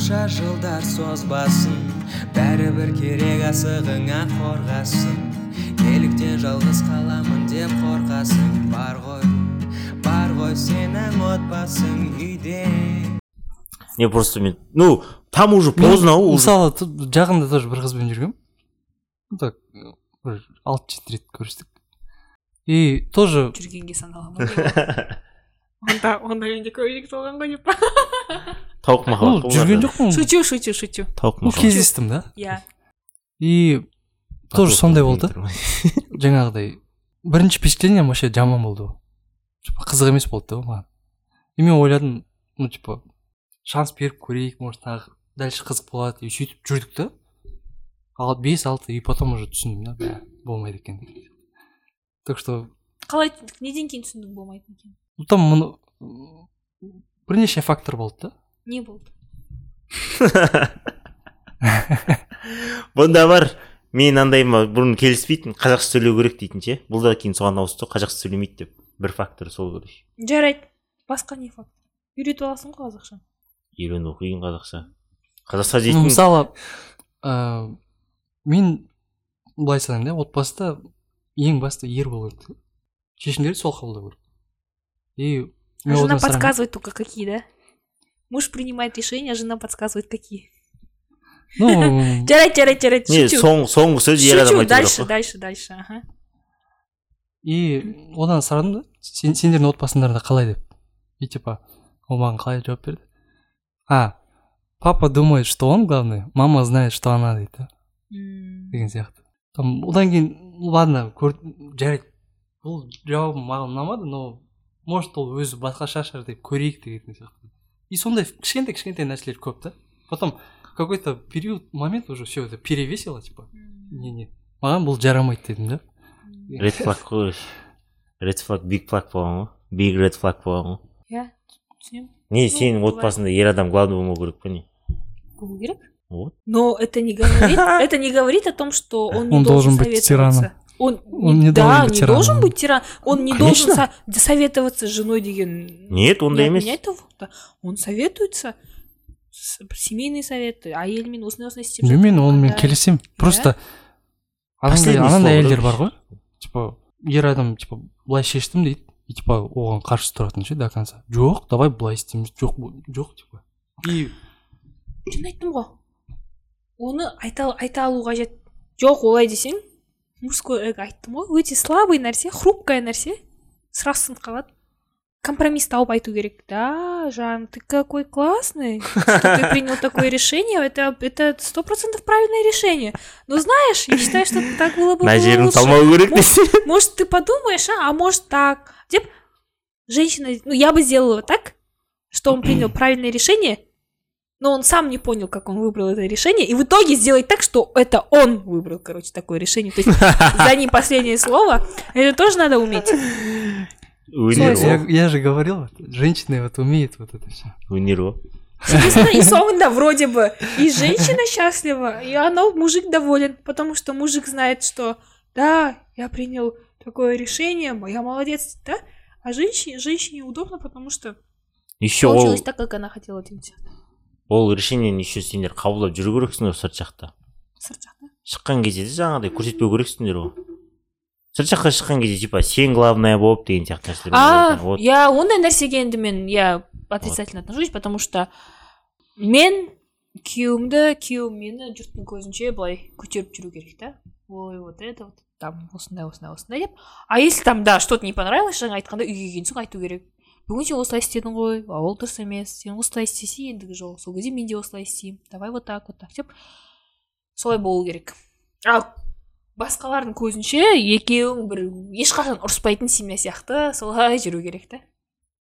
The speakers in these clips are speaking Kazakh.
қанша жылдар созбасын бәрібір керек асығыңа қорғасын. Неліктен жалғыз қаламын деп қорқасың бар ғой бар ғой сенің отбасың үйде. Не просто мен ну там уже поздно ғой уже. мысалы тут жақында тоже бір қызбен жүргенмін. Так бір алты жеті рет көрістік. И тоже жүргенге санала ма онда онда менде көйлек болған ғой деп па тауық махаббат ғой жүрген жоқпын шучу шучу шучу. Тауық махаббат кездестім да? Иә и тоже сондай болды. Жаңағыдай бірінші впечатлением вообще жаман болды. Ғой типа қызық емес болды да ол маған. И мен ойладым ну типа шанс беріп көрейік может тағы дальше қызық болады и сөйтіп жүрдік та. Ал бес алты и потом уже түсіндім да болмайды екен. Деген так что қалай неден кейін түсіндің болмайтын екенін там мұны бірнеше фактор болды да? Не болды бұнда бар мен андайыма бұрын келіспейтін қазақша сөйлеу керек дейтін ше. Бұл да кейін соған ауысты қазақша сөйлемейді деп. Бір фактор сол короче жарайды. Басқа не факт үйретіп аласың ғой қазақша. Үйрену қиын қазақша. Қазақша дейтін мысалы ыыы мен былай санаймын да отбасыда ең басты ер болу керек. Шешімдерді сол қабылдау керек и мен жена подсказывает только какие да? Муж принимает решения жена подсказывает какие. Ну жарайды жарайды жарайды не шучу соң, соңғы сөз ер адам дальше дальше дальше ага. И одан сұрадым да сен, сендердің отбасыңдарда қалай деп. И типа ол маған қалай жауап берді. А папа думает что он главный мама знает что она дейді. Да М, деген сияқты. Там одан кейін ладно көр жарайды. Бұл жауабы маған ұнамады но может ол өзі басқаша шығар деп көрейік деген сияқты. И сондай кішкентай кішкентай нәрселер көп та. Потом какой то период момент уже все это перевесило типа не не маған бұл жарамайды дедім да? Ред флаг қой ред флаг биг флаг болған ғой. Биг ред флаг болған ғой. Иә түсінемін. Не сенің отбасыңда ер адам главный болмау керек па не? Болу керек? Вот. Но это не говорит это не говорит о том что он не Он должен быть тираном. Он, Он не да, должен быть не тираном. должен быть тиран он не Конечно. должен со- советоваться с женой деген нет ондай не емес да. он советуется с- семейный совет әйелімен осындай осындай істеп мен жатырмын, онымен келісемін просто анандай әйелдер бар ғой типа ер адам типа былай шештім дейді и типа оған қарсы тұратын ше до конца. Жоқ давай былай істейміз жоқ жоқ типа. И жаңа айттым ғой оны айта, айта алу қажет жоқ олай десең мужское эго айттым ғой. Өте слабый нәрсе хрупкая нәрсе. Сразу сынып қалады. Компромисс тауып айту керек. Да жан ты какой классный. Что ты принял такое решение это это сто процентов правильное решение. Но знаешь я считаю что так было бы мына жерін салмау керек десе может ты подумаешь а а может так. Деп женщина ну я бы сделала так что он принял правильное решение но он сам не понял как он выбрал это решение и в итоге сделать так что это он выбрал короче такое решение. То есть за ним последнее слово это тоже надо уметь. Я, я же говорил женщины вот умеют вот это все Соответственно, и соңында вроде бы. И женщина счастлива, и она, мужик доволен, потому что мужик знает, что да, я принял такое решение, я молодец, да? А женщине, женщине удобно, потому что еще ол получилось так, как она хотела делать. Ол решениені еще сендер қабылдап жүру керексіңдер сырт жақта. Сырт жақта. шыққан кезде де жаңағыдай көрсетпеу керексіңдер ғой. Сырт жаққа шыққан кезде типа сен главная болып деген сияқты нәрселер А, вот. я ондай нәрсеге енді мен я отрицательно отношусь, потому что мен күйеуімді күйеуім мені жұрттың көзінше былай көтеріп жүру керек та. Ой вот это вот там осындай осындай осындай деп. А если там да что то не понравилось жаңа айтқандай үйге келген соң айту керек. Бүгін сен осылай істедің ғой а ол дұрыс емес. Сен осылай істесе ендігі жолы сол кезде мен де осылай істеймін. Давай вот так вот так деп солай болу керек. Ал басқалардың көзінше екеуің бір ешқашан ұрыспайтын семья сияқты солай жүру керек та.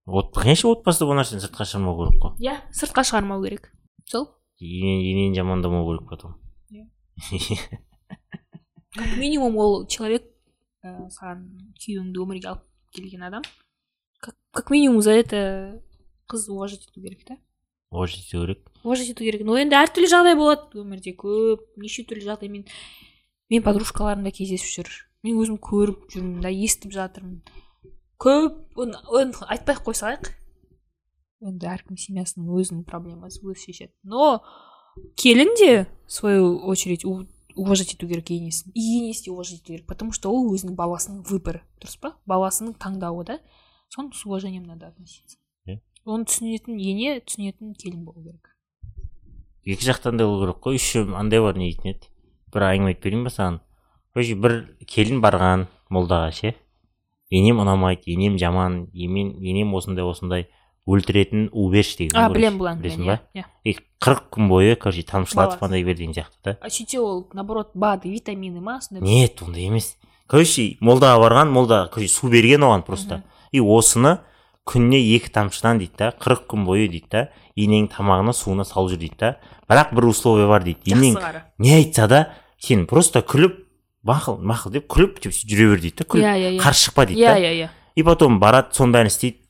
Вот конечно отбасыда бұл нәрсені сыртқа шығармау керек қой. Иә сыртқа шығармау керек. Сол? Енен енені жамандамау керек потом. Как минимум ол человек ә, саған күйеуіңді өмірге алып келген адам. Как, как минимум за это қыз уважать ету керек та уважать ету керек уважать ету керек но енді әртүрлі жағдай болады өмірде көп неше түрлі жағдаймен мен подружкаларым да кездесіп жүр мен өзім көріп жүрмін да естіп жатырмын. Көп оны, айтпай ақ қоя салайық енді әркім семьясының өзінің проблемасы өзі шешеді. Но келін де в свою очередь уважать ету керек енесін. И енесі де уважать ету керек потому что ол өзінің баласының выборы. Дұрыс па? Баласының таңдауы да? Соны с уважением надо относиться. Иә. оны түсінетін ене түсінетін келін болу керек екі жақтан да болу керек қой еще андай бар не дейтін еді. Бір әңгіме айтып берейін ба саған? Короче бір келін барған молдаға ше. Енем ұнамайды енем жаман емен енем осындай осындай өлтіретін у берші деген а короче. білем бұл әңгімені білесің ба? иә. И қырық күн бойы короче тамшылатып андай бер деген сияқты да. А сөйтсе ол наоборот бады витамины ма сондай нет ондай емес. Короче молдаға барған молда короче су берген оған просто. И осыны күніне екі тамшыдан дейді да қырық күн бойы дейді да енеңнің тамағына суына салып жүр дейді да. Бірақ бір условие бар дейді енең не айтса да сен просто күліп мақұл мақұл деп күліп типа жүре бер дейді да күліп иә иә иә. қарсы шықпа дейді иә да. иә иә. И потом барады соның бәрін істейді.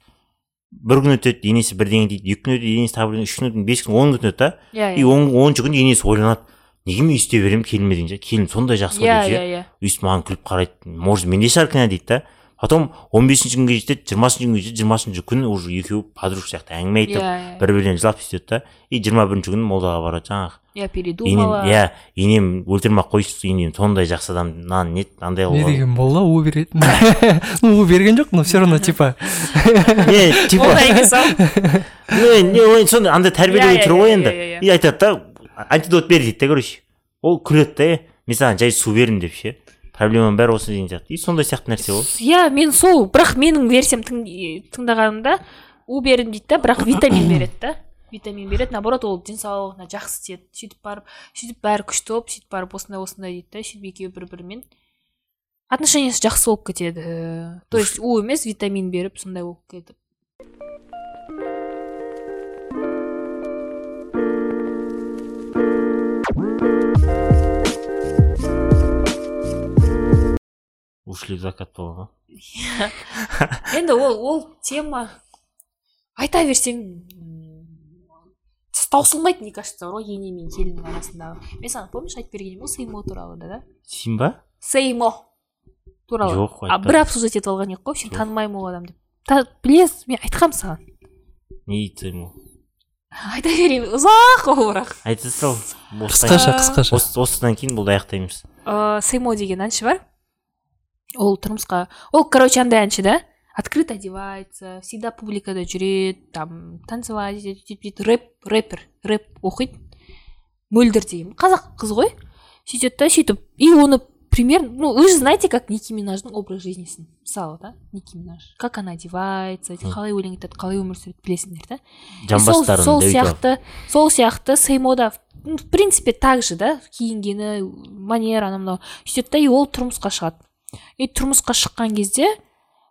Бір күн өтеді енесі бірдеңе дейді екі күн өтеді енесі тағы бірдеңе үш күн өтеді бес күн он күн өтеді да. Иә и он оныншы күні енесі ойланады неге мен өйстей беремін келіме деген ше келін сондай жақсы иә ғой иә дейді ше иә. өйстіп маған күліп қарайды может менде шығар кінә дейді да. Потом он бесінші күнге жетеді жиырмасыншы күнге жетеді жиырмасыншы күні уже екеуі подружка сияқты әңгіме айтып иә бір бірінен жылап сөйтеді да и жиырма бірінші күні молдаға барады жаңағы. Иә енем передумала иә енем өлтірмей ақ қойшы енем сондай жақсы адам мынаны не андай не деген молда у беретін ну у берген жоқ но все равно типа. Не типа. Не не ой, сондай андай тәрбиелеу Иә, иә, түрі ғой иә, енді. иә, иә. и айтады да антидот бер дейді да короче. Ол күледі да «Е, мен саған жай су бердім деп ше. Проблеманың бәрі осы деген сияқты. И сондай сияқты нәрсе ғой иә мен сол бірақ менің версиям тың, тыңдағанымда у бердім дейді да бірақ витамин береді да. Витамин береді наоборот ол денсаулығына жақсы тиеді. Сөйтіп барып сөйтіп бәрі күшті болып сөйтіп барып осындай осындай дейді да сөйтіп екеуі бір бірімен отношениясы жақсы болып кетеді. То есть у емес витамин беріп сондай болып кетіп. Ушли в закат болған ғой енді ол ол тема айта берсең таусылмайды мне кажется ғой ене мен келіннің арасындағы. Мен саған помнишь айтып берген едім ғой сеймо туралы да да? Сен ба сеймо туралы. Жоқ а бір обсуждать етіп алған едік қой сен Жоқ. танымаймын ол адамды. Деп Та- білесіз мен айтқанмын саған. Не дейді ему айта берейін ұзақ ол бірақ. Айта сал қысқаша қысқаша. осы осыдан кейін бұл аяқтаймыз. Ыыы сеймо деген әнші бар. Ол тұрмысқа. Ол короче андай әнші да. Открыто одевается всегда публикада жүреді там танцевать сөйтіп рэп рэпер рэп оқиды. Мөлдір деген қазақ қыз ғой. Сөйтеді да сөйтіп. И оны примерно ну вы же знаете как ники минаждың образ жизнисін мысалы да ники минаж. Как она одевается қалай өлең айтады қалай өмір сүреді білесіңдер да. Сол, сол сияқты сол сияқты сеймода ну, в принципе так же да. Киінгені манера анау мынау. Сөйтеді да и ол тұрмысқа шығады. И тұрмысқа шыққан кезде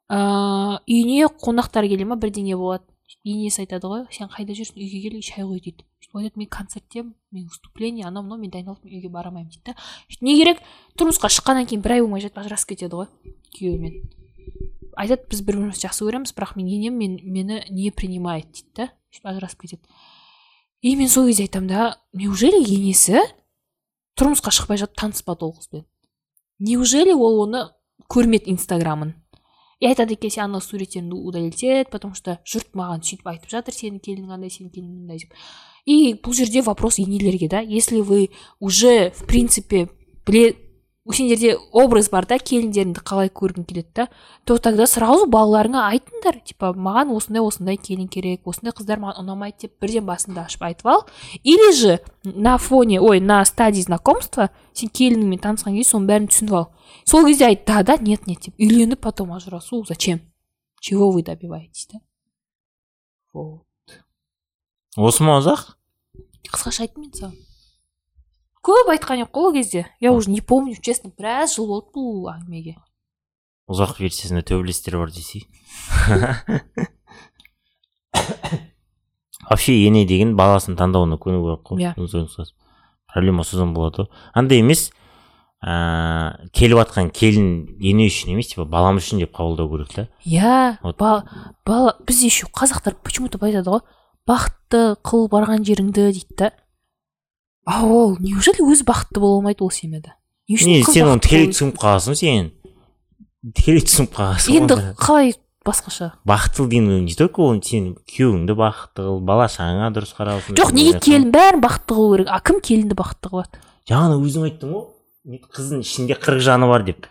ыыы үйіне қонақтар келе ма бірдеңе болады. Енесі айтады ғой? Сен қайда жүрсің? Үйге кел шай қой дейді. Сөйтіп айтады мен концерттемін мен выступление анау мынау мен дайындалып үйге бара алмаймын дейді да. Не керек? Тұрмысқа шыққаннан кейін бір ай болмай жатып ажырасып кетеді ғой күйеуімен. Айтады біз бір бірімізді жақсы көреміз бірақ мен енем мен, мені не принимает дейді да. Сөйтіп ажырасып кетеді. И мен сол кезде айтамын да неужели енесі тұрмысқа шықпай жатып таныспады ол қызбен? Неужели ол оны көрмеді инстаграмын. И айтады екен сен ана суреттеріңді удалить потому что жұрт маған сөйтіп айтып жатыр сенің келінің андай сенің келінің мындай деп и бұл жерде вопрос енелерге да. Если вы уже в принципе біле сендерде образ бар да келіндеріңді қалай көргің келеді да. То тогда сразу балаларыңа айтыңдар типа маған осындай осындай келін керек осындай қыздар маған ұнамайды деп бірден басыңды ашып айтып ал. Или же на фоне ой на стадии знакомства сен келініңмен танысқан кезде соның бәрін түсініп ал. Сол кезде айт да да нет нет деп үйленіп потом ажырасу зачем? Чего вы добиваетесь да? Вот. Осы ма ұзақ? Қысқаша айттым мен саған. Көп айтқан едік қой ол кезде. Я уже не помню честно біраз жыл болды бұл әңгімеге. Ұзақ версиясында төбелестер бар десей. Вообще ене деген баласын таңдауына көну керек қой. Иә. Проблема содан болады ғой. Андай емес ыыы келіп жатқан келін ене үшін емес типа балам үшін деп қабылдау керек та. Иә Вот. бала біз еще қазақтар почему то айтады ғой. Бақытты қыл барған жеріңді дейді да. А ол неужели өзі бақытты бола алмайды ол семьяда? Не үшін сен оны бақытты тікелей түсініп қаласың сен. Тікелей түсініп қаласың енді қалай басқаша? Бақыттыл деген не только ол сен күйеуіңді бақытты қыл бала шағаңа дұрыс қаралсын жоқ неге келін? бәрін бақытты қылу керек. А кім келінді бақытты қылады? Жаңа өзің айттың ғой қыздың ішінде қырық жаны бар деп.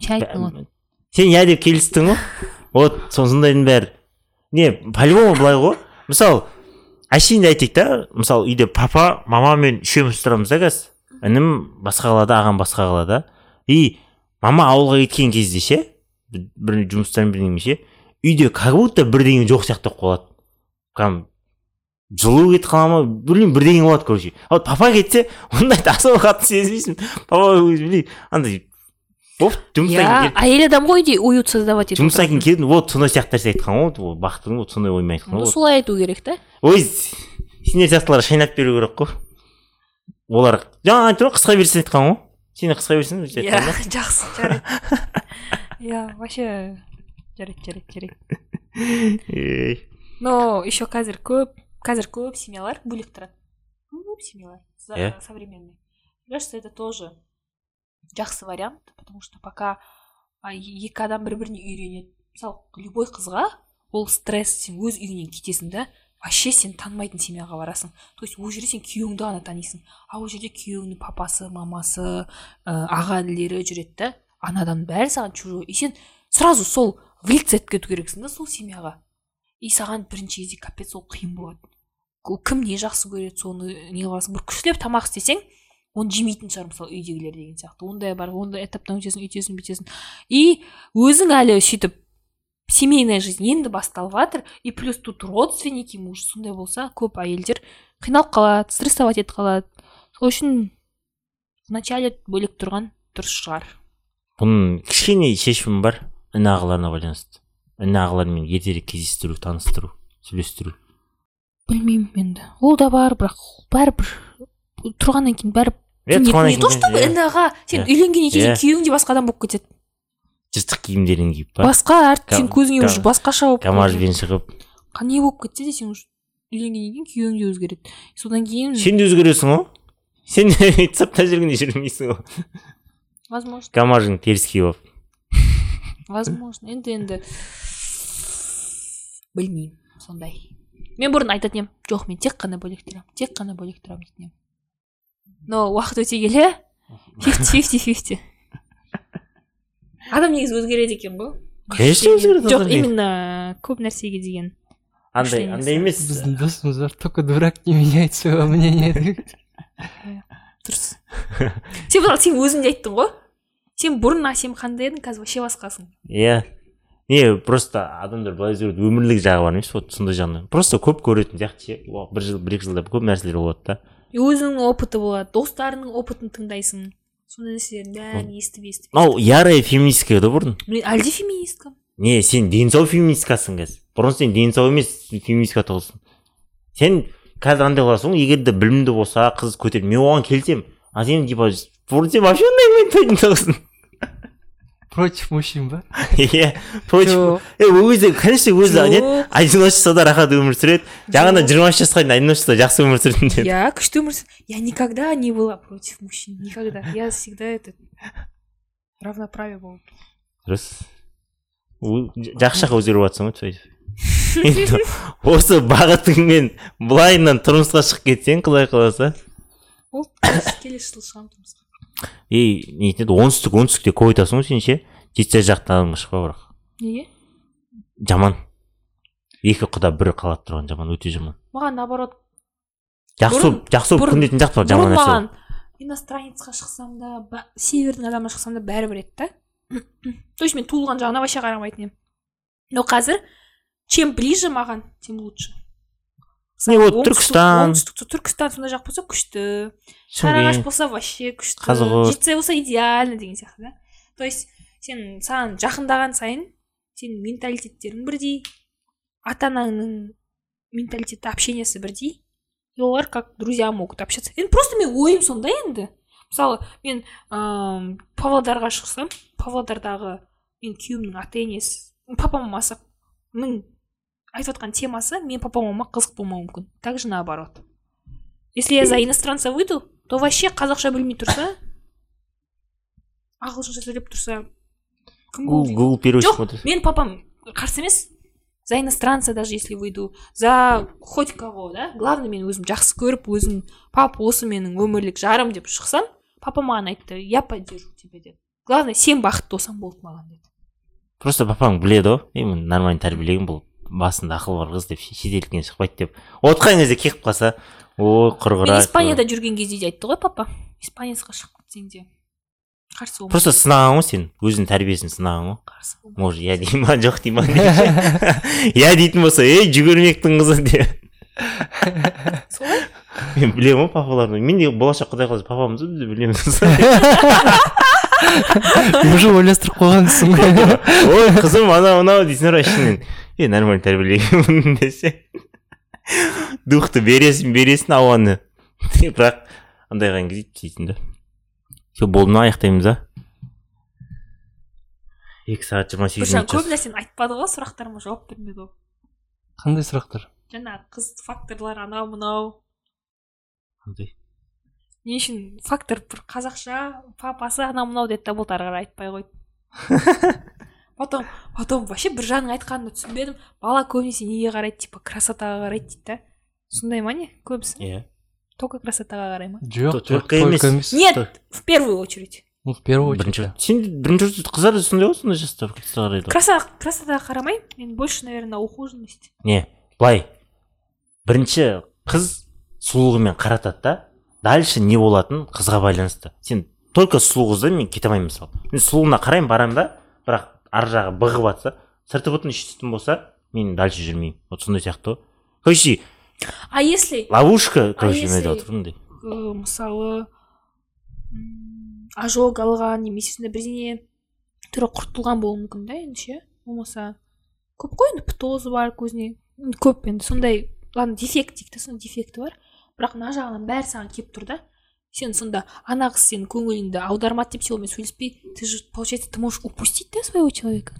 Сен айттың ғой сен иә деп келістің ғой. Вот сондайдың бәрі. Не по любому былай ғой. Мысалы әшейінде айтайық та мысалы үйде папа мама мен үшеуміз тұрамыз да қазір. Інім басқа қалада ағам басқа қалада. И мама ауылға кеткен кезде ше бір жұмыстан бірдеңе ше үйде как будто бірдеңе жоқ сияқты болып қалады прям жылу кетіп қала ма білмеймін бірдеңе болады короче. А вот папа кетсе ондайды особо қатты сезбейсің. Папа білмеймін андай оп жұмыстан иә келіп- әйел адам ғой де уют создавать етіп жұмыстан кейін келдім вот сондай сияқты нәрсе айтқан ғой бақыттың вот сондай оймен айтқан ғой солай айту керек та. Ой сендер сияқтыларға шайнап беру керек қой олар жаңа айтып қысқа берсін айтқан ғой. Сен қысқа берсін өйтіп иә жақсы жарайды. Иә вообще жарайды жарайды жарайды. Но еще қазір көп қазір көп семьялар бөлек тұрады. Көп семьялар современные. Мне кажется это тоже жақсы вариант потому что пока екі адам бір біріне үйренеді. Мысалы любой қызға ол стресс сен өз үйіңнен кетесің да. Вообще сен танымайтын семьяға барасың. То есть ол жерде сен күйеуіңді ғана танисың. А ол жерде күйеуіңнің папасы мамасы ә, аға інілері жүреді да. Анадан бәрі саған чужой. И сен сразу сол влиться етіп кету керексің да сол семьяға. И саған бірінші кезде капец ол қиын болады кім не жақсы көреді соны не қыласың бір күштілеп тамақ істесең оны жемейтін шығар мысалы үйдегілер деген сияқты. Ондай бар ондай этаптан өтесің өйтесің бүйтесің. И өзің әлі сөйтіп семейная жизнь енді басталып жатыр и плюс тут родственники уже сондай болса көп әйелдер қиналып қалады стрессовать етіп қалады сол үшін вначале бөлек тұрған дұрыс шығар бұның кішкене шешімі бар. Іні ағаларына байланысты. Іні ағалармен ертерек кездестіру таныстыру сөйлестіру. Білмеймін енді. Ол да бар бірақ бәрібір тұрғаннан кейін бәрібір не- то чтобы іні аға сен үйленгеннен кейін күйеуің де басқа адам болып кетеді. Жыртық киімдерін киіп па? Басқа әртіп сен Гам- көзіңе уже басқаша болып камажбен шығып. Не болып кетсе де сен уже үйленгеннен кейін күйеуің де өзгереді. Содан кейін сен де өзгересің ғой. Сен сыртта жүргенде жүрмейсің ғой. Возможно. Камажың теріс киіп алып. Возможно. Енді енді. Білмеймін сондай. Мен бұрын айтатын едім жоқ мен тек қана бөлек тұрамын. Тек қана бөлек тұрамын дейтін едім но уақыт өте келе. Фифти фифти фифти. Адам негізі өзгереді екен ғой. Конечно өзгереді жоқ именно көп нәрсеге деген андай андай емес. біздің досымыз бар только дурак не меняет своего мнения. Дұрыс. Сен мысалы сен өзің де айттың ғой. Сен бұрын а сен қандай едің қазір вообще басқасың. Иә. Не просто адамдар былай жүреді өмірлік жағы бар емес вот сондай жағынан. Просто көп көретін сияқты ше. Бір жыл бір екі жылда көп нәрселер болады да. Өзіңнің опыты болады достарыңның опытын тыңдайсың. Сондай нәрселердің бәрін естіп естіп мынау ярая феминистка да бұрын? Мен әлі де феминисткамын не сен дені сау феминисткасың қазір бұрын сен дені сау емес феминистка тұғылсың сен қазір андай қыласың ғой егер де білімді болса қыз көтер мен оған келісемін а сен типа бұрын сен вообще ондай ментальный тұғылсың против мужчин ба иә против жоқ е өзі конечно өзі не одиночествода рахат өмір сүреді жаңағыда жиырма үш жасқа дейін одиночествода жақсы өмір сүрдім деді я күшті өмір сүр- я никогда не была против мужчин никогда я всегда это равноправие болып дұрыс жақсы жаққа өзгеріп жатрсың ғой сөйтіп енді осы бағытыңмен былайынан тұрмысқа шығып кетсең құдай қаласа ол келесі- келесі жылы шығамын тұрмысқа и не айтады оңтүстік оңтүстікте көп айтасың ғой сен ше жетісай жақтан шықпа бірақ? Неге? Жаман. Екі құда бір қалады тұрған жаман өте жаман. Маған наоборот жақсы болып жақсы болып күндейтін сияқты бар жаман нәрсе маған иностранецқа шықсам да севердің адамына шықсам да бәрібір еді да. То есть мен туылған жағына вообще қарамайтын едім. Но қазір чем ближе маған тем лучше. Не, вот Түркістан. оңтүстік түркістан сондай жақ болса күшті. Сарыағаш болса вообще күшті. Қазығұрт. жетісай болса идеально деген сияқты да? То есть сен саған жақындаған сайын сенің менталитеттерің бірдей ата анаңның менталитеті общениесі бірдей и олар как друзья могут общаться. Енді просто мен ойым сондай енді. Мысалы мен ыыы павлодарға шықсам павлодардағы мен күйеуімнің ата енесі папа мамасының айтып жатқан темасы мен папа мамама қызық болмауы мүмкін. Также наоборот. Если я за иностранца выйду то вообще қазақша білмей тұрса ағылшынша сөйлеп тұрса гугл жоқ мен папам қарсы емес. За иностранца даже если выйду за хоть кого да? Главное мен өзім жақсы көріп өзім папа осы менің өмірлік жарым деп шықсам папа маған айтты я поддержу тебя деді главное сен бақытты болсаң болды маған деді. Просто папаң біледі ғой мен нормально тәрбиелеген бұл басында ақылы бар қыз деп шетелдіктен шықпайды деп. Отқан кезде келіп қалса ой мен құрғырақ испанияда жүрген кезде де айтты ғой папа. Испанецқа шығып кетсең де. Қарсы болма. Просто сынаған ғой сен өзінің тәрбиесін сынаған ғой. Қарсы болма. Может иә дей ма жоқ дей ма иә дейтін болса ей жүгірмектің қызы деп. Солай? Мен білемін ғой папаларды мен де болашақ құдай қаласа папамыз біз де білеміз. уже ойластырып қойғансың ғой. Ой қызым анау мынау дейсің ғой ішіңнен е нормально тәрбиелегенмін десе. Духты бересің бересің ауаны. Бірақ андайға кезде істейтін да все болды ма аяқтаймыз а? Екі сағат жиырма сегіз минут көп нәрсені айтпады ғой сұрақтарыма жауап бермеді ғой қандай сұрақтар? Жаңағы қыз факторлар анау мынау Қандай? Не үшін фактор бір қазақша папасы анау мынау деді да болды ары қарай айтпай қойды. Потом потом вообще біржанның айтқанын түсінбедім. Бала көбінесе неге қарайды? Типа красотаға қарайды дейді да. Сондай ма не? Көбісі? Иә. Только красотаға қарай ма? Жоқ только емес. нет в первую очередь. Ну в первую очередь сен бірінші қыздар да сондай ғой сондай жаста қарайды красотаға қарамаймын мен больше наверное ухоженность. Не былай. Бірінші қыз сұлулығымен қаратады да. Дальше не болатын қызға байланысты. Сен только сұлу қызды мен кете алмаймын мысалы. Мен сұлуына қараймын барамын да бірақ ар жағы бұғып жатса сырты бүтін іші түтін болса мен дальше жүрмеймін. Вот сондай сияқты ғой. Короче а если ловушка короче мен айтып отырмын мындай мысалы ожог алған немесе сондай бірдеңе түрі құртылған болуы мүмкін да енді ше болмаса. Көп қой енді птозы бар көзіне. Көп енді сондай ладно дефект дейік та сондай дефекті бар. Бірақ мына жағынан бәрі саған келіп тұр да. Сен сонда ана қыз сенің көңіліңді аудармады деп сен онымен сөйлеспей ты же получается ты можешь упустить да своего человека?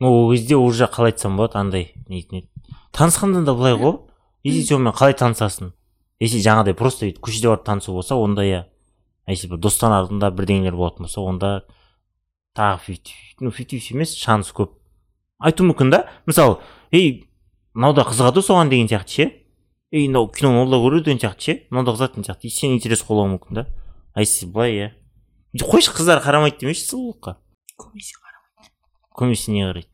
Ну ол кезде уже қалай айтсам болады андай нетін еді танысқанда да былай ғой. Если сонымен қалай танысасың? Если жаңағыдай просто өйтіп көшеде барып танысу болса онда иә. А если бір достанардың да бірдеңелер болатын болса онда тағы фифти ну фифти емес шанс көп. Айтуы мүмкін да мысалы ей мынау да қызығады соған деген сияқты ше. Ей мынау киноны ол да көреді деген сияқты ше. Мынау да қызығады деген сияқты. И сен интерес қолауы мүмкін да. А если былай иә. Қойшы қыздар қарамайды демеші сұлулыққа көбінесе қарамайды. Көбінесе не қарайды?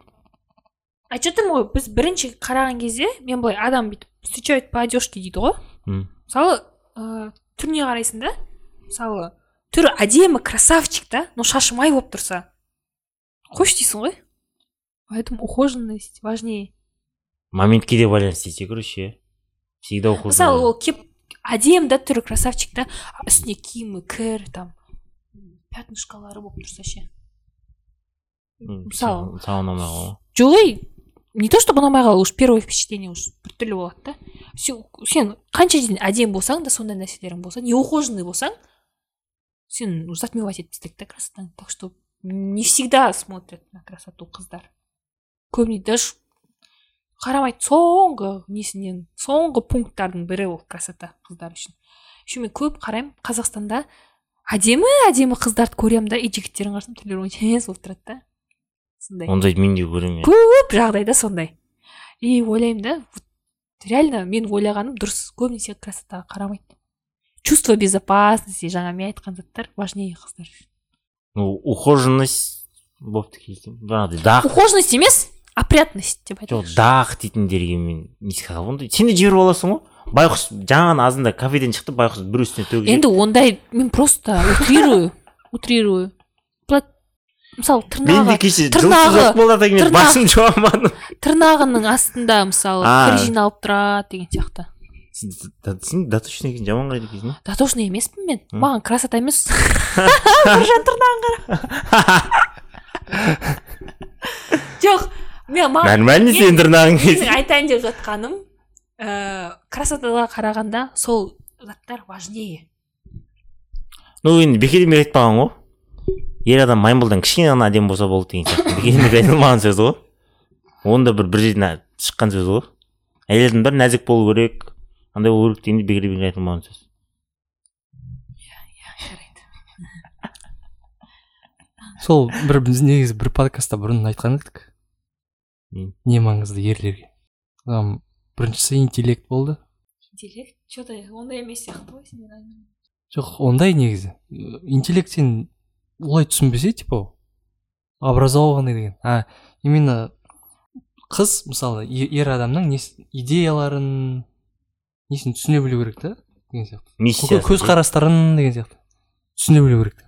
Айтып жатырмын ғой біз бірінші қараған кезде мен былай адам бүйтіп встречают по одежке дейді ғой. Мысалы ыыы түріне қарайсың да. Мысалы түрі әдемі красавчик та но шашы май болып тұрса. Қойшы дейсің ғой. Поэтому ухоженность важнее. Моментке де байланысты десе короче иә всегда ухожу мысалы ол кеп әдемі да түрі красавчик та. Үстіне киімі кір там пятнышкалары болып тұрса ше. Мысалы. саған ұнамай қалған жоқ ей не то чтобы ұнамай қалу уж первое впечатление уж біртүрлі болады да. Сен қанша дейін әдемі болсаң да сондай нәрселерің болса неухоженный болсаң сен затмевать етіп тастайды да красотаң так что не всегда смотрят на красоту қыздар көбіне даже қарамайды соңғы несінен соңғы пункттардың бірі ол красота қыздар үшін еще мен көп қараймын қазақстанда әдемі әдемі қыздарды көремін да? И жігіттерін қарасам түрлері ончез болып тұрады да? Сондай. Ондайды мен де көремін иә көп жағдайда сондай? И ойлаймын да вот реально мен ойлағаным дұрыс. Көбінесе красотаға қарамайды чувство безопасности жаңа мен айтқан заттар важнее қыздар үшін. Ну ухоженность кейде жаңағыдай дақ ухоженность емес опрятность деп жоқ айтайықшы дақ дейтіндерге мен ондай сен де жіберіп аласың ғой. Байқұс жаңа азында кафеден шықты байқұс бір үстіне төгіп енді ондай мен просто утрирую утрирую. Былай, мысалы тырнағы кеше тырнағы- тырнағының астында мысалы кір жиналып тұрады деген сияқты. Сен- дотучный екен жаман қарайды екенсің иә дотошный емеспін мен маған красота емес біржан тырнағын қара жоқ мен маған нормально сен тырнағың менің айтайын деп жатқаным ыыы красотаға қарағанда сол заттар важнее. Ну енді бекерден бек айтпаған ғой. Ер адам маймылдан кішкене ғана әдемі болса болды деген сияқты. Бекерден бек айтылмаған сөз ғой. Оны да бір бір жерден шыққан сөз ғой. Әйелдің бәрі нәзік болу керек. Андай болу керек дегенде бекер бекер айтылмаған сөз жарайды сол бір біз негізі бір подкастта бұрын айтқан едік Не? не маңызды ерлерге Там біріншісі интеллект болды интеллект че то ондай емес сияқты ғой сендер айналып. жоқ ондай негізі интеллект сен олай түсінбесе типа образованный деген а именно қыз мысалы ер адамның несі идеяларын несін түсіне білу керек та деген сияқты. Миссиясы Көз- көзқарастарын деген сияқты. Түсіне білу керек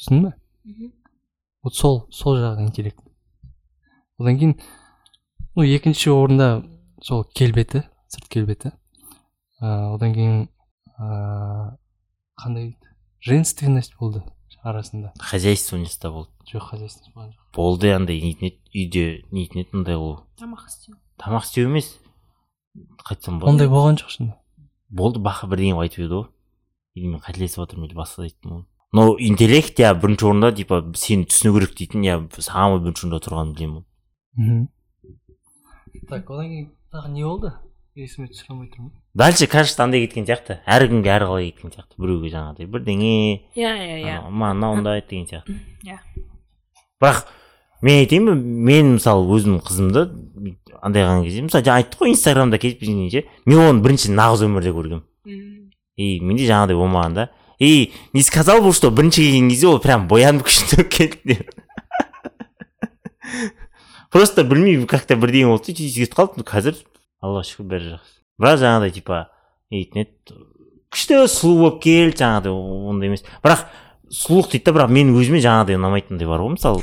түсіндің ба вот сол сол жағы интеллект. Одан кейін ну екінші орында сол келбеті сырт келбеті. Ә, одан кейін ә, қандай еді? Женственность болды арасында. Хозяйственность та болды. Жоқ хозяйственность болған жоқ. Болды андай нетін еді үйде нетін еді мындай ол. Тамақ істеу. Тамақ істеу емес қайтсам болады ондай болған жоқ шынында. Болды бақа бірдеңе қылып айтып еді ғой или мен қателесіп жатырмын или басқа айттым ғой но интеллект иә бірінші орында типа сені түсіну керек дейтін иә самый бірінші орында тұрғанын білемін ғой мхм. Так одан кейін тағы не болды? Есіме түсіре алмай тұрмын. Дальше кажется андай кеткен сияқты. Әркімге әрқалай кеткен сияқты. Біреуге жаңағыдай бірдеңе. Иә иә иә маған мынау ұнайды деген сияқты. Иә бірақ мен айтайын ба мен мысалы өзімнің қызымды андай қылған кезде мысалы жаңа айттық қой инстаграмда жүргенде ше мен оны бірінші нағыз өмірде көргенмін. И менде жаңағыдай болмаған да. И не сказал бы что бірінші келген кезде ол прям боянып күшті келді деп. Просто білмеймін как то бірдеңе болды да сөйтіп кетіп қалды қазір аллаға шүкір бәрі жақсы. Бірақ жаңағыдай типа нетін еді күшті сұлу болып келді жаңағыдай ондай емес. Бірақ сұлулық дейді да бірақ мен өзіме жаңағыдай ұнамайтындай бар ғой мысалы.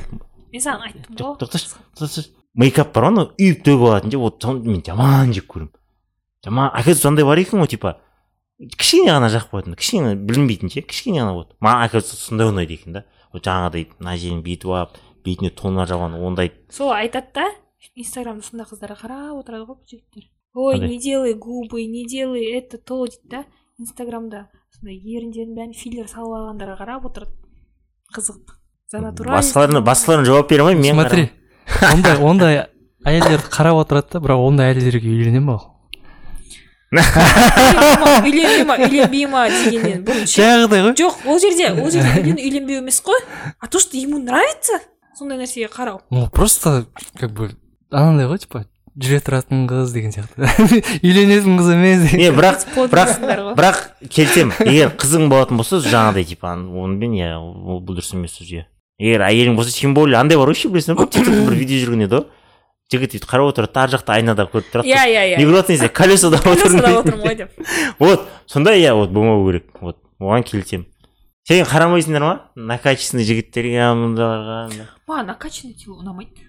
Мен саған айттым ғой тоқташы тоқташы мейкап бар ғой анау үйіп төгіп алатын ше вот соны мен жаман жек көремін жаман оказывается андай бар екен ғой типа кішкене ғана жағып қоятын кішкене білінбейтін ше кішкене ғана вот маған оказывается сондай ұнайды екен да вот жаңағыдай мына жерін бүйтіп алып бетіне тонна жабған ондай сол айтады да инстаграмда сондай қыздарға қарап отырады ғой бұл жігіттер ой не делай губы не делай это то дейді да инстаграмда сондай еріндерін бәрін филлер салып алғандарға қарап отырады қызық за натуральность басқаларына басқаларына жауап бере алмаймын мен смотри ондай ондай әйелдерді қарап отырады да бірақ ондай әйелдерге үйлене ма ол үйленбей ма үйленбей ма дегеннен. Бұрын жаңағыдай ғой. Жоқ ол жерде ол жерде үйлену үйленбеу емес қой. А то что ему нравится сондай нәрсеге қарау. Ну просто как бы анандай ғой типа жүре тұратын қыз деген сияқты. Үйленетін қыз емес деген. не бірақ бірақ бірақ келісемін егер қызың болатын болса жаңағыдай типа онымен иә ол бұл дұрыс емес уже егер әйелің болса тем более андай бар ғой ше білесің ба бір видео жүрген еді ғой жігіт өйтіп қарап отырады да ар жақта айнада көріп тұрады иә иә не иә көріп жатырсың десе колесода отырмын ғой деп. Вот сондай иә вот болмау керек. Вот оған келісемін сен қарамайсыңдар ма? Накачанный жігіттерге мұндайларға маған накачанный типа ұнамайды.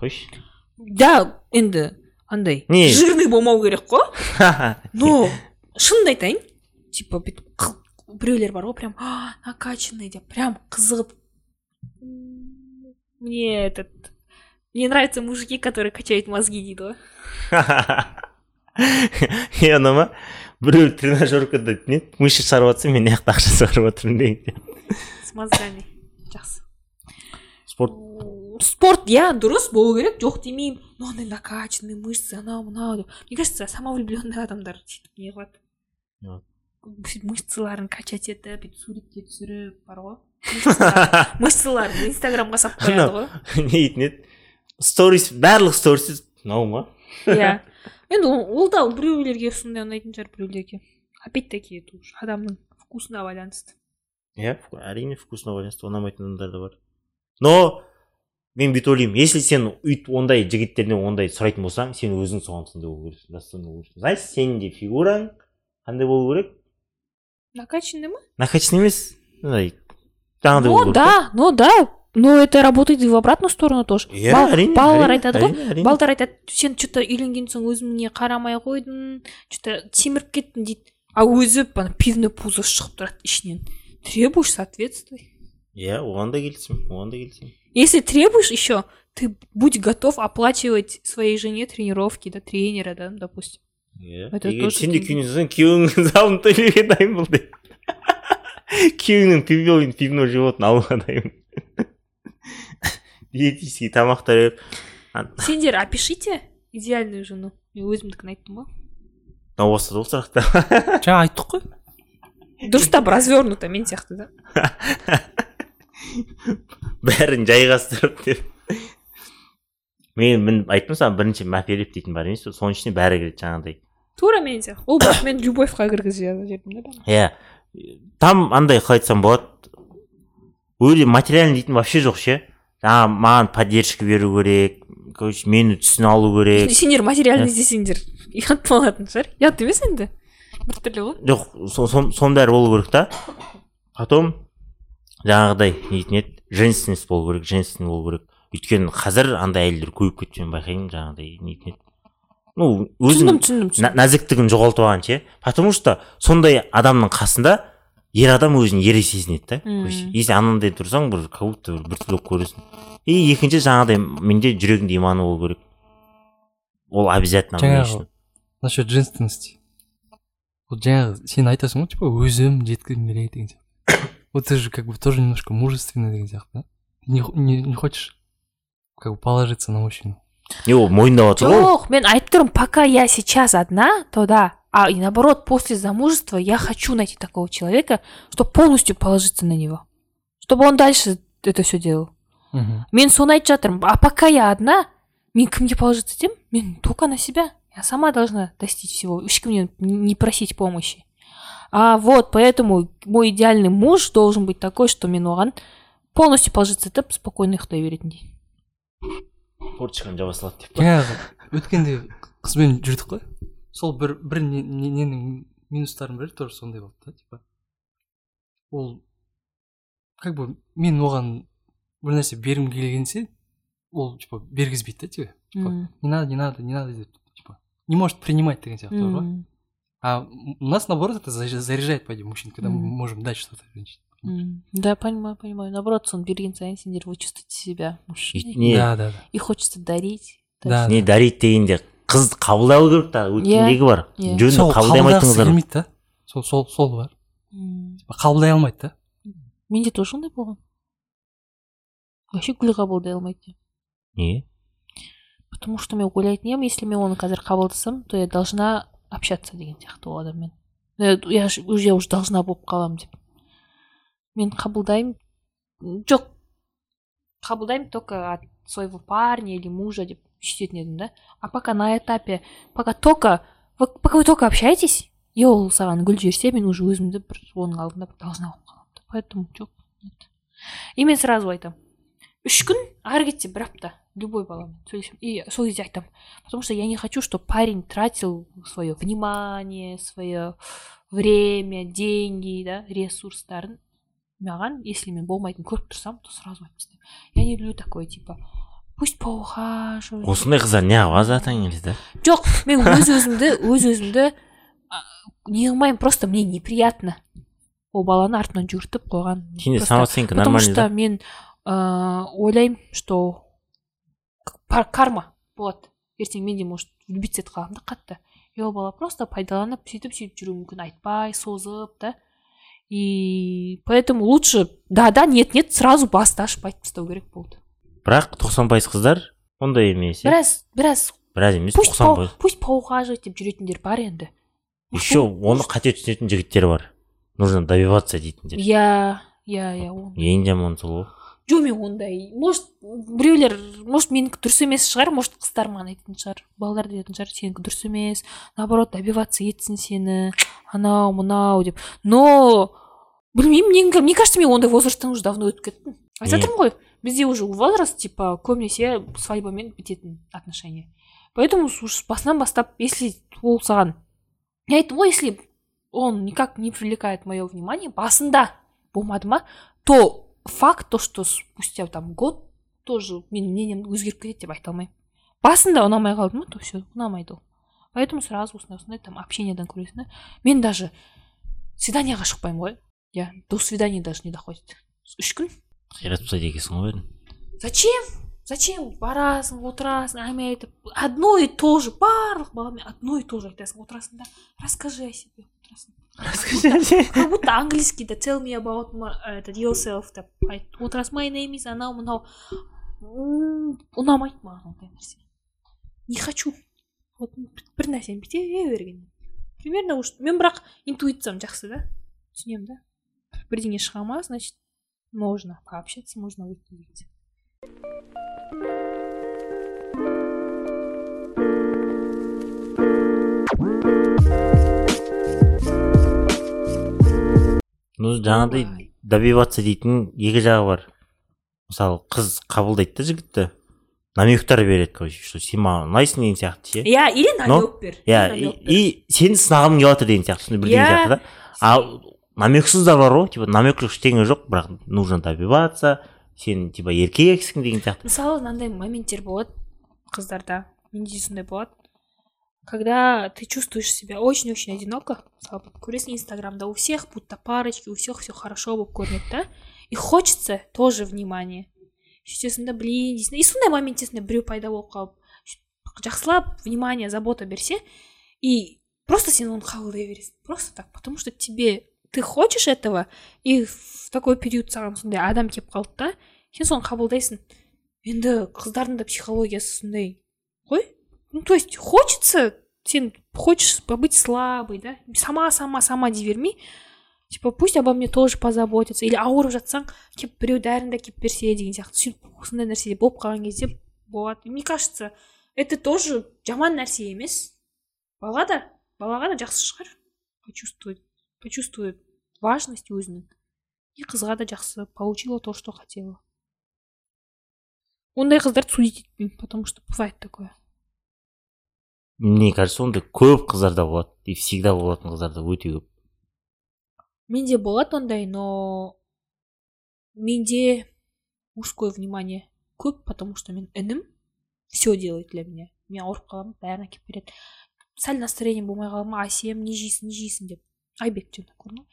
Қойшы да енді андай Не? жирный болмау керек қой. Но шынымды айтайын типа бүйтіп біреулер бар ғой прям «А, накачанный деп прям қызығып «М, мне этот мне нравятся мужики которые качают мозги дейді ғой е ана ма біреу тренажеркада не мышца шығарып жатса мен мына жақта ақша шығарып жатырмын деген с мозгами. Жақсы спорт. Спорт. Иә дұрыс болу керек жоқ демеймін но андай накачанный мышцы анау мынау деп мне кажется самовлюбленный адамдар сөйтіп не қылады Вот. мышцаларын качать етіп бүйтіп суретке түсіріп бар ғой мышцаларын инстаграмға салып қояды ғой. не дейтін еді сторис барлық сторис мынау ма? Иә. Енді ол да біреулерге сондай ұнайтын шығар біреулерге. Опять таки это уже адамның вкусына байланысты. Иә әрине вкусына байланысты ұнамайтын адамдар да бар. Но мен бүйтіп ойлаймын если сен өйтіп ондай жігіттерден ондай сұрайтын болсаң сен өзің соған сондай болу керексің достойный болу керексің значит сенің де фигураң қандай болу керек? Накачанный ма? Накачанный емес. Андай жаңағыдай ну да ну да. Но это работает и в обратную сторону тоже. Иә Бал- әрине балалар айтады ғой. Балдар айтады сен че то үйленген соң өзіңе қарамай қойдың че то семіріп кеттің дейді. А өзі ана пивной пузосы шығып тұрады ішінен. Требуешь соответствуй. Иә оған да келісемін оған да келісемін. Если требуешь еще ты будь готов оплачивать своей жене тренировки да тренера да допустим. Иә Это егер сен де күйеуіңнен күйеуіңнің залын төлеуге дайын бол деп. Күйеуіңнің пивной пивной животын алуға дайын диетический тамақтар беріп сендер опишите идеальную жену. Мен өзімдікін айттым ғой мынау осы ол сұрақты жаңа айттық қой дұрыстап развернуто мен сияқты да? Бәрін жайғастырып деп. Мен мен айттым саған бірінші мәпелеп дейтін бар емес пе? Соның ішіне бәрі кіреді жаңағыдай. Тура мен сияқты ол бірақ мен любовьқа кіргізіп жібердім да иә. Там андай қалай айтсам болады. Өре материальный дейтін вообще жоқ ше. Жаңағы маған поддержка беру керек короче мені түсіне алу керек. Сендер материальный десеңдер ұят болатын шығар. ұят емес енді. Біртүрлі ғой жоқ со- сон- соның бәрі болу керек та. Потом жаңағыдай не дейтін еді? Женственность болу керек женственный болу керек. Өйткені қазір андай әйелдер көбейіп кетті мен байқаймын жаңағыдай не дейтін еді? Ну өзің түсіндім түсіндім нә- түсіндім. нәзіктігін жоғалтып алған ше потому что сондай адамның қасында ер адам өзін ер сезінеді да. Если анандай тұрсаң бір как будто бір біртүрлі болып көресің. И екінші жаңағыдай менде жүрегінде иманы болу керек. Ол обязательно жаңағы үшін. насчет женственности. Вот жаңағы сен айтасың ғой типа өзім жеткізгім келеді деген сияқты. Вот ты же как бы тоже немножко мужественный деген сияқты да? Не, не, не хочешь как бы положиться на мужчину? не ол мойындап отыр ғой жоқ мен айтып тұрмын пока я сейчас одна то да а и наоборот после замужества я хочу найти такого человека чтобы полностью положиться на него чтобы он дальше это все делал мхм мен соны айтып жатырмын а пока я одна мен кімге положиться етемін мен только на себя я сама должна достичь всего ешкімнен не просить помощи а вот поэтому мой идеальный муж должен быть такой что мен оған полностью положиться етіп спокойно ұйықтай беретіндей форточканы жаба салады деп па? Жаңағы өткенде қызбен жүрдік қой. Сол бір бір не- не- ненің минустарының бірі тоже сондай болды да типа. Ол как бы мен оған бір нәрсе бергім келгенсе ол типа бергізбейді да тебе. Типа не надо не надо не надо деп типа. Не может принимать деген сияқты бар ғой а у нас наоборот это за- заряжает по идее мужчин когда мы можем дать что-то женщине Да, понимаю, понимаю. Наоборот, сон берген сайын сендер вы чувствуете себя мужчиной. не. Да да да. И хочется дарить. Да. не дарить дегенде қыз қабылдай алу керек та өткендегі бар? жөнді сол қабылдай алмайтыңыздар келмейді да. Сол сол сол бар. Қабылдай алмайды да. Менде тоже ондай болған. Вообще гүл қабылдай алмайды. Не? Потому что мен ойлайтын едім если мен оны қазір қабылдасам то я должна общаться деген сияқты ол адаммен. Я уже должна болып қаламын деп. мен қабылдаймын М, жоқ қабылдаймын только от своего парня или мужа деп сөйтетін едім да а пока на этапе пока только вы, пока вы только общаетесь и ол саған гүл жіберсе мен уже өзімді бір оның алдында бір должна болып қаламын да. поэтому жоқ нет и мен сразу айтамын үш күн ары кетсе бір апта любой баламен сөйлесемін и сол кезде айтамын потому что я не хочу чтобы парень тратил свое внимание свое время деньги да ресурстарын маған если мен болмайтын көріп тұрсам то сразу айтып тастаймын я не люблю такое типа пусть поухаживает осындай қыздар неғып келеді да? Жоқ мен өз өзімді өз өзімді не қылмаймын просто мне неприятно. Ол баланы артынан жүгіртіп қойған самооценка потому что мен ыыы ойлаймын что карма. Болады ертең мен де может влюбиться етіп қаламын да қатты и ол бала просто пайдаланып сөйтіп сөйтіп жүруі мүмкін айтпай созып да? И поэтому лучше да да нет нет сразу басты ашып айтып тастау керек болды бірақ тоқсан пайыз қыздар ондай емес біраз біраз біраз емес тоқсан пайыз. пусть поухаживать деп жүретіндер бар енді. Еще оны қате түсінетін жігіттер бар. Нужно добиваться дейтіндер. Иә иә иә ең жаманы сол ғой жоқ мен ондай. Может біреулер может менікі дұрыс емес шығар может қыздар маған айтатын шығар балалар дейтін шығар сенікі дұрыс емес наоборот добиваться етсін сені анау мынау деп. Но білмеймін мне, мне кажется мен ондай возрасттан уже давно өтіп кеттім. Айтып жатырмын ғой бізде уже возраст типа көбінесе свадьбамен бітетін отношения. Поэтому уж с басынан бастап если ол саған мен айттым ғой если он никак не привлекает мое внимание басында болмады ма то факт то что спустя там год тоже менің мнением өзгеріп кетеді деп айта алмаймын басында ұнамай қалды ма то все ұнамайды ол поэтому сразу осындай осындай там общениеден көресің да мен даже свиданиеға шықпаймын ғой иә до свидания даже не доходит. Үш күн қиратып тастайды екенсің ғой бәрін зачем? Зачем? Барасың отырасың әңгіме айтып одно и то же барлық баламен одно и то же айтасың отырасың да. Расскажи о себе. Отырасың как будто английскийде tell me about my, этот yourself деп айт отырасың my name is анау мынау ұнамайды маған ондай нәрсе не хочу. Вот бір нәрсені бүйте берген примерно уж мен бірақ интуициям жақсы да түсінемін да. Бірдеңе шыға ма значит можно пообщаться можно выйти деген сияқты ну жаңағыдай добиваться дейтін екі жағы бар. Мысалы қыз қабылдайды да жігітті. Намектар береді короче что сен маған ұнайсың деген сияқты ше? Иә или намек бер иә и, сені сынағым келіп жатыр деген сияқты сондай бірдеңе Иә. сияқты да. Ал намексыздар бар ғой типа намек жоқ ештеңе жоқ бірақ нужно добиваться сен типа еркексің деген сияқты. Мысалы мынандай моменттер болады қыздарда. Менде де сондай болады. когда ты чувствуешь себя очень-очень одиноко мысалы көресің инстаграмда у всех будто парочки у всех все хорошо болып көрінеді да и хочется тоже внимание сөйтесің да блин дейсің да и сондай моментте сондай біреу пайда болып қалып жақсылап внимание забота берсе и просто сен оны қабылдай бересің просто так потому что тебе ты хочешь этого и в такой период саған сондай адам келіп қалды да сен соны қабылдайсың енді қыздардың да психологиясы сондай ғой ну то есть хочется сен хочешь побыть слабой да сама сама сама дей бермей типа пусть обо мне тоже позаботятся или ауырып жатсаң келіп біреу дәріңді әкеліп берсе деген сияқты сөйтіп сондай нәрсе болып қалған кезде болады И мне кажется это тоже жаман нәрсе емес бала да балаға да жақсы шығар почувствовать почувствует важность өзінің и қызға да жақсы получила то что хотела ондай қыздарды судить етпеймін потому что бывает такое Мне кажется ондай көп қыздарда болады и всегда болатын қыздарда өте көп. Менде болады ондай но менде мужское внимание көп потому что мен інім все делает для меня. Мен ауырып қаламын бәрін әкеліп береді. Сәл настроением болмай қалды ма әсем не жейсің не жейсің деп. Айбек те көрдің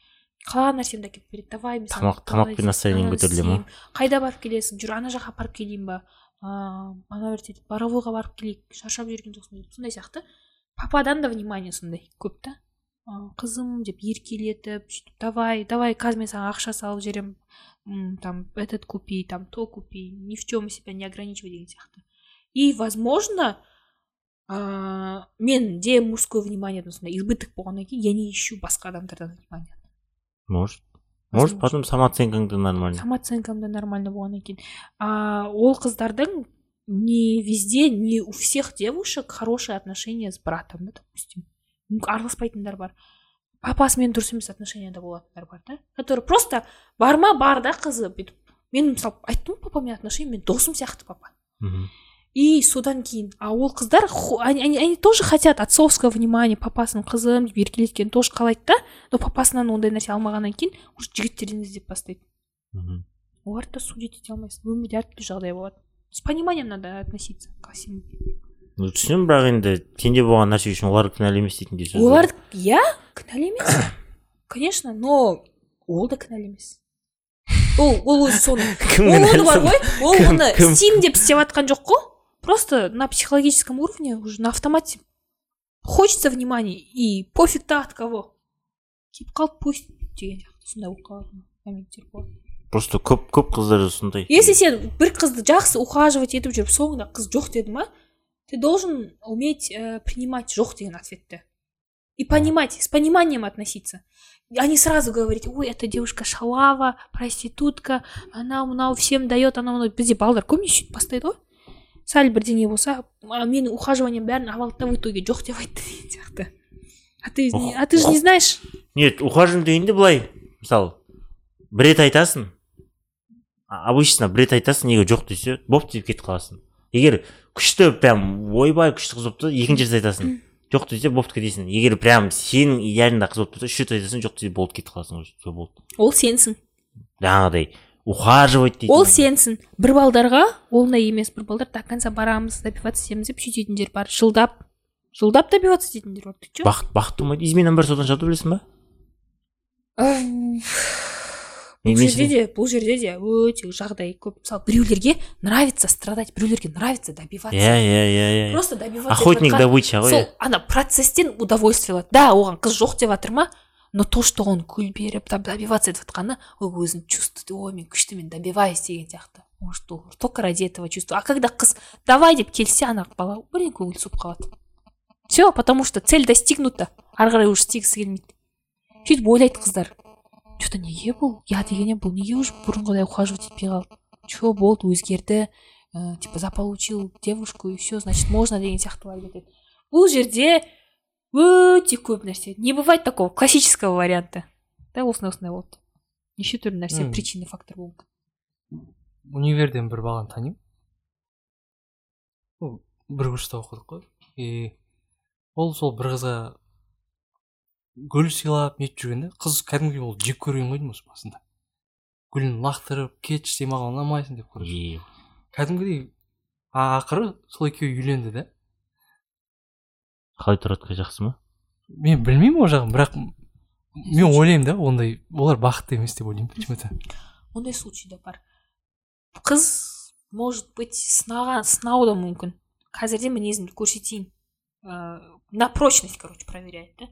қалаған нәрсемді әкеліп береді давай тамақ тамақпен настроениең көтеріле ма қайда барып келесің? Жүр ана жаққа апарып келейін ба? ыыы ана бір сөйтіп боровойға барып келейік шаршап жүрген жоқсың деп сондай сияқты пападан да внимание сондай көп та ы, қызым деп еркелетіп сөйтіп давай давай қазір мен саған ақша салып жіберемін м, там этот купи там то купи ни в чем себя не ограничивай деген сияқты и возможно ыыы менде мужское вниманиедан сондай избыток болғаннан кейін я не ищу басқа адамдардан внимание может Может потом самооценкаң да нормально самооценкам да нормально болғаннан кейін а, ол қыздардың не везде не у всех девушек хорошие отношения с братом да допустим. Араласпайтындар бар папасымен дұрыс емес отношенияда болатындар бар да который просто бар ма бар да қызы бүйтіп мен мысалы айттым ғой папамен отношения мен досым сияқты папа мхм и содан кейін а ол қыздар они, они, они тоже хотят отцовского внимания папасының қызым деп еркелеткенін тоже қалайды да но папасынан ондай нәрсе алмағаннан кейін уже жігіттерден іздеп бастайды. Мхм оларды да судить ете алмайсың өмірде әртүрлі жағдай болады. С пониманием надо относиться ко всему. Ну түсінемін бірақ енді сенде болған нәрсе үшін олар кінәлі емес дейтіндей сөз олар иә кінәлі емес. Конечно но ол да кінәлі емес. Ол ол өзі соны. Кім ол оны бар ғой ол оны істеймін деп істеп жатқан жоқ қой. просто на психологическом уровне уже на автомате хочется внимания и пофиг то от кого келіп қалды пусть деген сияқты сондай болып қалатын моменттер болады просто көп көп қыздар сондай если сен бір қызды жақсы ухаживать етіп жүріп соңында қыз жоқ деді ма ты должен уметь э, принимать жоқ деген ответті и понимать с пониманием относиться а не сразу говорить ой эта девушка шалава проститутка она мынау всем дает анау мынау бізде балалар көбіне сөйтіп бастайды ғой сәл бірдеңе болса «А, менің ухаживанием бәрін ап алды да в итоге. Жоқ деп айтты деген сияқты. А ты а ты же не знаешь? Нет ухаживание дегенде былай. Мысалы бір рет айтасың обычно бір рет айтасың егер жоқ десе бопты деп кетіп қаласың. Егер күшті прям ойбай күшті қыз болып тұрса екінші рет айтасың. Жоқ десе бопты кетесің. Егер прям сенің идеалыңда қыз болып тұрса үш рет айтасың жоқ десе болды кетіп қаласың все болды. Ол сенсің. Жаңағыдай. Ухаживать дейтін ол сенсің. Бір балдарға ондай емес. Бір балдар до конца барамыз добиваться етеміз деп сөйтетіндер бар. Жылдап жылдап добиваться ететіндер бар ты че бақыт бақыт болмайды измена бар содан шығады білесің ба? Бұл жерде де бұл жерде де өте жағдай көп. Мысалы біреулерге нравится страдать біреулерге нравится добиваться. Иә иә иә иә. Просто добиваться охотник добыча ғой сол ана процесстен удовольствие алады. Да оған қыз жоқ деп жатыр ма? Но то что он гүл беріп добиваться етіп жатқаны ол өзін чувствует ой мен күшті мен добиваюсь деген сияқты. Может ол только ради этого чувствую а когда қыз давай деп келсе ана бала блин көңілі суып қалады. Все потому что цель достигнута. Ары қарай уже істегісі келмейді. Сөйтіп ойлайды қыздар. Че то неге бұл? Я дегеннен бұл неге уже бұрынғыдай ухаживать етпей қалды? Че болды? Өзгерді? Ә, типа заполучил девушку и все значит можно? деген сияқтылар кетеді. Бұл жерде өте көп нәрсе. Не бывает такого классического варианта. Да осындай осындай болды неше түрлі нәрсе причина фактор болуы мүмкін универден бір баланы танимын ол бір курста оқыдық қой и ол сол бір қызға гүл сыйлап нетіп жүргенде қыз кәдімгідей ол жек көрген ғой деймін осы басында. Гүлін лақтырып кетші сен маған ұнамайсың деп короче кәдімгідей а ақыры сол екеуі үйленді да қалай тұрады жақсы ма? мен білмеймін ол жағын бірақ мен ойлаймын да ондай олар бақытты емес деп ойлаймын почему то ондай случай да бар. Қыз может быть сынаған сынауы да мүмкін. Қазірде мінезімді көрсетейін. Ә, на прочность короче проверяет да.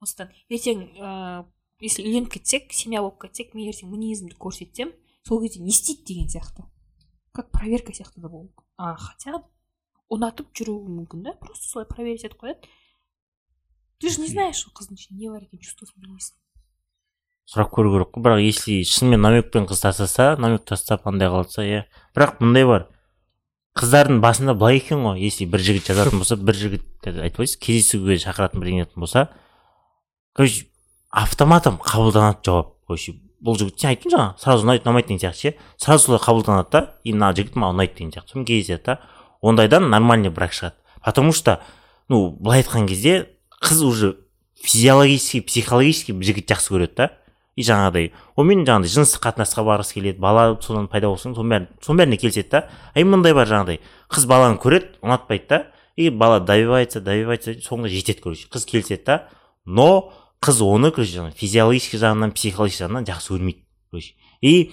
Осыдан. Ертең ә, если үйленіп кетсек семья болып кетсек мен ертең мінезімді көрсетсем сол кезде не істейді деген сияқты. Как проверка сияқты да болуы мүмкін. А хотя ұнатып жүруі мүмкін да просто солай проверить етіп қояды. Ты же не знаешь ол қыздың ішінде не бар екенін чувствосын білмейсің сұрап көру керек қой. Бірақ если шынымен намекпен қыз тастаса намек тастап андай қалса иә. Бірақ мындай бар. Қыздардың басында былай екен ғой. Если бір жігіт жазатын болса бір жігіт айтып айтсыз кездесуге шақыратын бірдеңе ететін болса короче автоматом қабылданады жауап. Короче бұл жігіт сен айттың жаңа сразу ұнайды ұнамайды деген сияқты ше. Сразу солай қабылданады да и мына жігіт маған ұнайды деген сияқты. Сонымен кездеседі да ондайдан нормальный брак шығады. Потому что ну былай айтқан кезде қыз уже физиологически психологически жігіт жақсы көреді да. И жаңағыдай онымен жаңағыдай жыныстық қатынасқа барғысы келеді бала содан пайда болсын соның бәрін соның бәріне келіседі да. А мындай бар жаңағыдай қыз баланы көреді ұнатпайды да. И бала добивается добивается соңында жетеді короче қыз келіседі да. Но қыз оны короче физиологический жағынан психологический жағынан жақсы көрмейді короче. И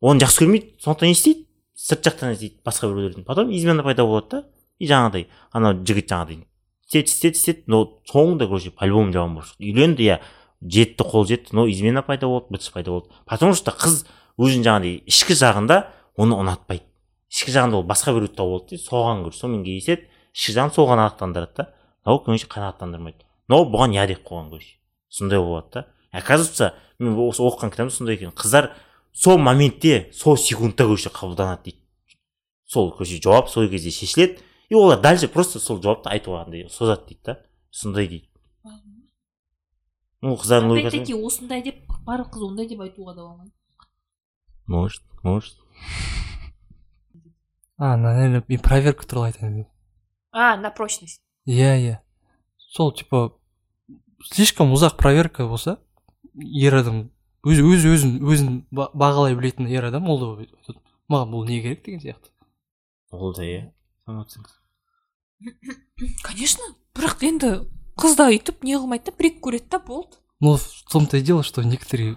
оны жақсы көрмейді сондықтан не істейді. Сырт жақтан іздейді басқа біреулерден. Потом измена пайда болады да и жаңағыдай анау жігіт жаңағыдай істеді істеді істеді но соңында короче по любому жаман болып шықты үйленді иә жетті қол жетті но измена пайда болды бытыс пайда болды потому что қыз өзінің жаңағыдай ішкі жағында оны ұнатпайды. Ішкі жағында ол басқа біреуді тауып алды соған көрі сонымен кездеседі ішкі жағын сол қанағаттандырады да но короче қанағаттандырмайды. Но бұған иә деп қойған короче. Сондай болады да. Оказывается мен осы оқыған кітабымда сондай екен. Қыздар сол моментте сол секундта короче қабылданады дейді. Сол короче жауап сол кезде шешіледі. И олар дальше просто сол жауапты айтуға андай созады дейді да. Сондай дейді. Ну қыздардың логикасы опять таки осындай деп барлық қыз ондай деп айтуға да болмайды. Может может. А наверное мен проверка туралы айтайын деп а на прочность. Иә иә. Сол типа слишком ұзақ проверка болса ер адам өз өз өзін өзін ба- бағалай білетін ер адам ол маған бұл не керек деген сияқты. Ол да иә. Конечно бірақ енді қыз да өйтіп не қылмайды да бір екі көреді да болды. Но в том-то и дело что некоторые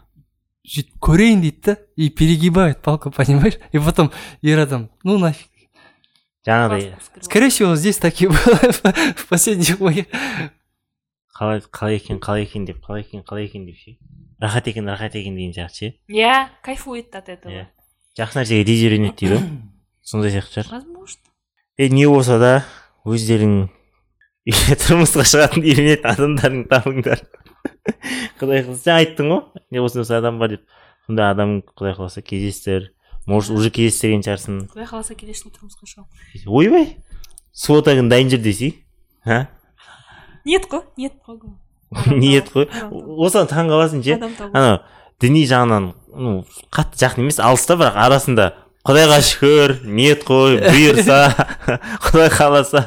сөйтіп көрейін дейді да и перегибают палку понимаешь? И потом ер адам ну нафиг. Жаңағыдай скорее всего здесь такие было в последних моих қалай қалай екен қалай екен деп қалай екен қалай екен деп ше? Рахат екен рахат екен деген сияқты ше? Иә кайфует от этого. Иә. Жақсы нәрсеге тез үйренеді дейді? Ғой сондай сияқты шығар. Возможно. Е не болса да өздерің тұрмысқа шығатын үйренетін адамдарың табыңдар. Құдай қаласа. Сен айттың ғой не осындай осындай адам бар деп. Сондай адам құдай қаласа кездестір может уже кездестірген шығарсың. Құдай қаласа келесі жылы тұрмысқа шығамын ойбай. Свотагың дайын жүр десей а? Ниет қой ниет қой. Ниет қой осыған таң қаласың ше анау діни жағынан ну қатты жақын емес алыста бірақ арасында құдайға шүкір ниет қой бұйырса құдай қаласа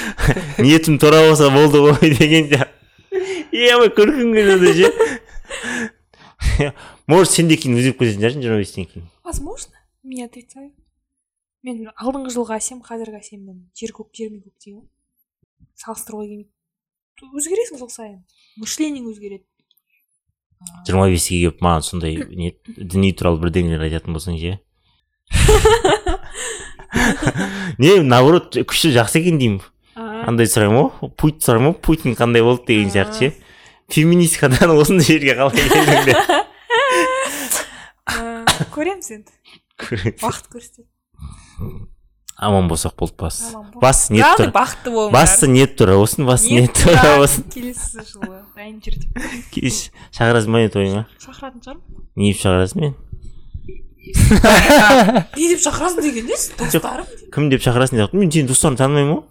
ниетім тура болса болды ғой деген сияқты. Ебай күлкім келеді ше может сен де кейін өзгеріп кететін шығарсың жиырма бестен кейін. Возможно не отрицаю мен алдыңғы жылғы әсем қазіргі әсеммен жер көк жер мен көктей ғой салыстыруға келмейді өзгересің жыл сайын? Мышлениең өзгереді. Жиырма беске келіп маған сондай не діни туралы бірдеңелер айтатын болсаң ше? Не наоборот күшті жақсы екен деймін. Андай сұраймын ғой путь сұраймын ғой путин қандай болды деген сияқты ше. Феминисткадан осындай жерге қалай келдің деп көреміз енді. Уақыт көрсетеді. Аман болсақ болды бас. Басты ниет тұр? бақытты болыңдар. Басты ниет тұра болсын басты ниет болсын келесі жылы. Дайын жүр деп шақырасың ба не тойыңа шақыратын шығармын. Не деп шақырасың мен? Не деп шақырасың деген несі достарым кім деп шақырасың деп мен сенің достарыңды танымаймын ғой.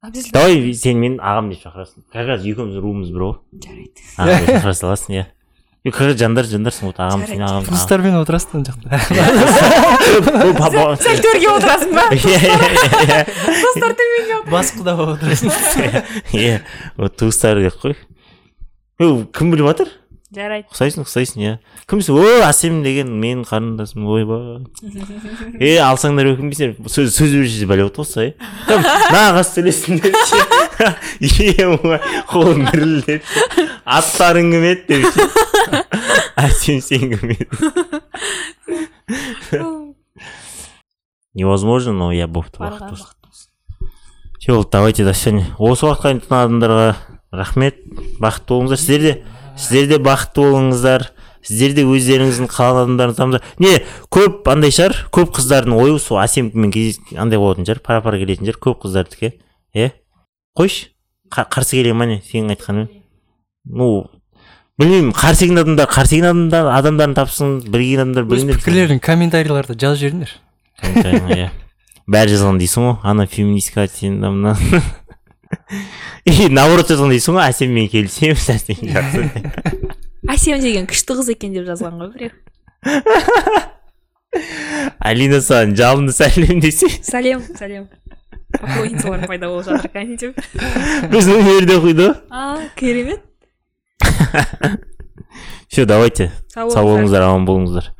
Обязательно. Давай сен мені ағам деп шақырасың. Как раз екеуміздің руымыз бір ғой. Жарайды. Шақыра саласың иә. Раз жандар жандарсың вот ағам сен ағам ағам. туыстармен отырасың ана жақта сәл төрге отырасың ба Иә, иә, иә. төменге отыр бас құда болып отырасың иә вот туыстары деп қой Е, кім біліп жатыр жарайды ұқсайсың ұқсайсың иә кімсің о әсем деген менің қарындасым ойбай е алсаңдар өкінбейсіңдер сөз сөз берсе бәле болса е кім нағыз сөйлесіңдер е ой, қолың дірілдеп аттарың кім еді деп ше? Әсем сен кім едің невозможно но я уақыт болсын. Все болды давайте до свидания осы уақытқа дейін тыңдаған адамдарға рахмет бақытты болыңыздар. Сіздер де сіздер де бақытты болыңыздар. Сіздер де өздеріңіздің қалаған табыңыздар не көп андай шығар көп қыздардың ойы сол әсеммен кездес андай болатын шығар пара пара келетін шығар көп қыздардікі иә қойшы. Қа- қарсы келе ма не? Сенің айтқаның. Ну білмеймін қарсы келген адамдар қарсы келген адамдар адамдарын тапсын бір келген адамдар біліңдер пікірлерін комментарийларда жазып жіберіңдер. Иә. Бәрі жазған дейсің ғой. Ана феминистка сен мына и наоборот жазған дейсің ғой. Әсеммен келісеміз әсем жақсы әсем деген күшті қыз екен деп жазған ғой біреу. Алина саған жалынды сәлем десе сәлем сәлем. Поклонницалар пайда болып жатыр екен деп біздің универде оқиды ғой а керемет все давайте. Сау болыңыздар аман болыңыздар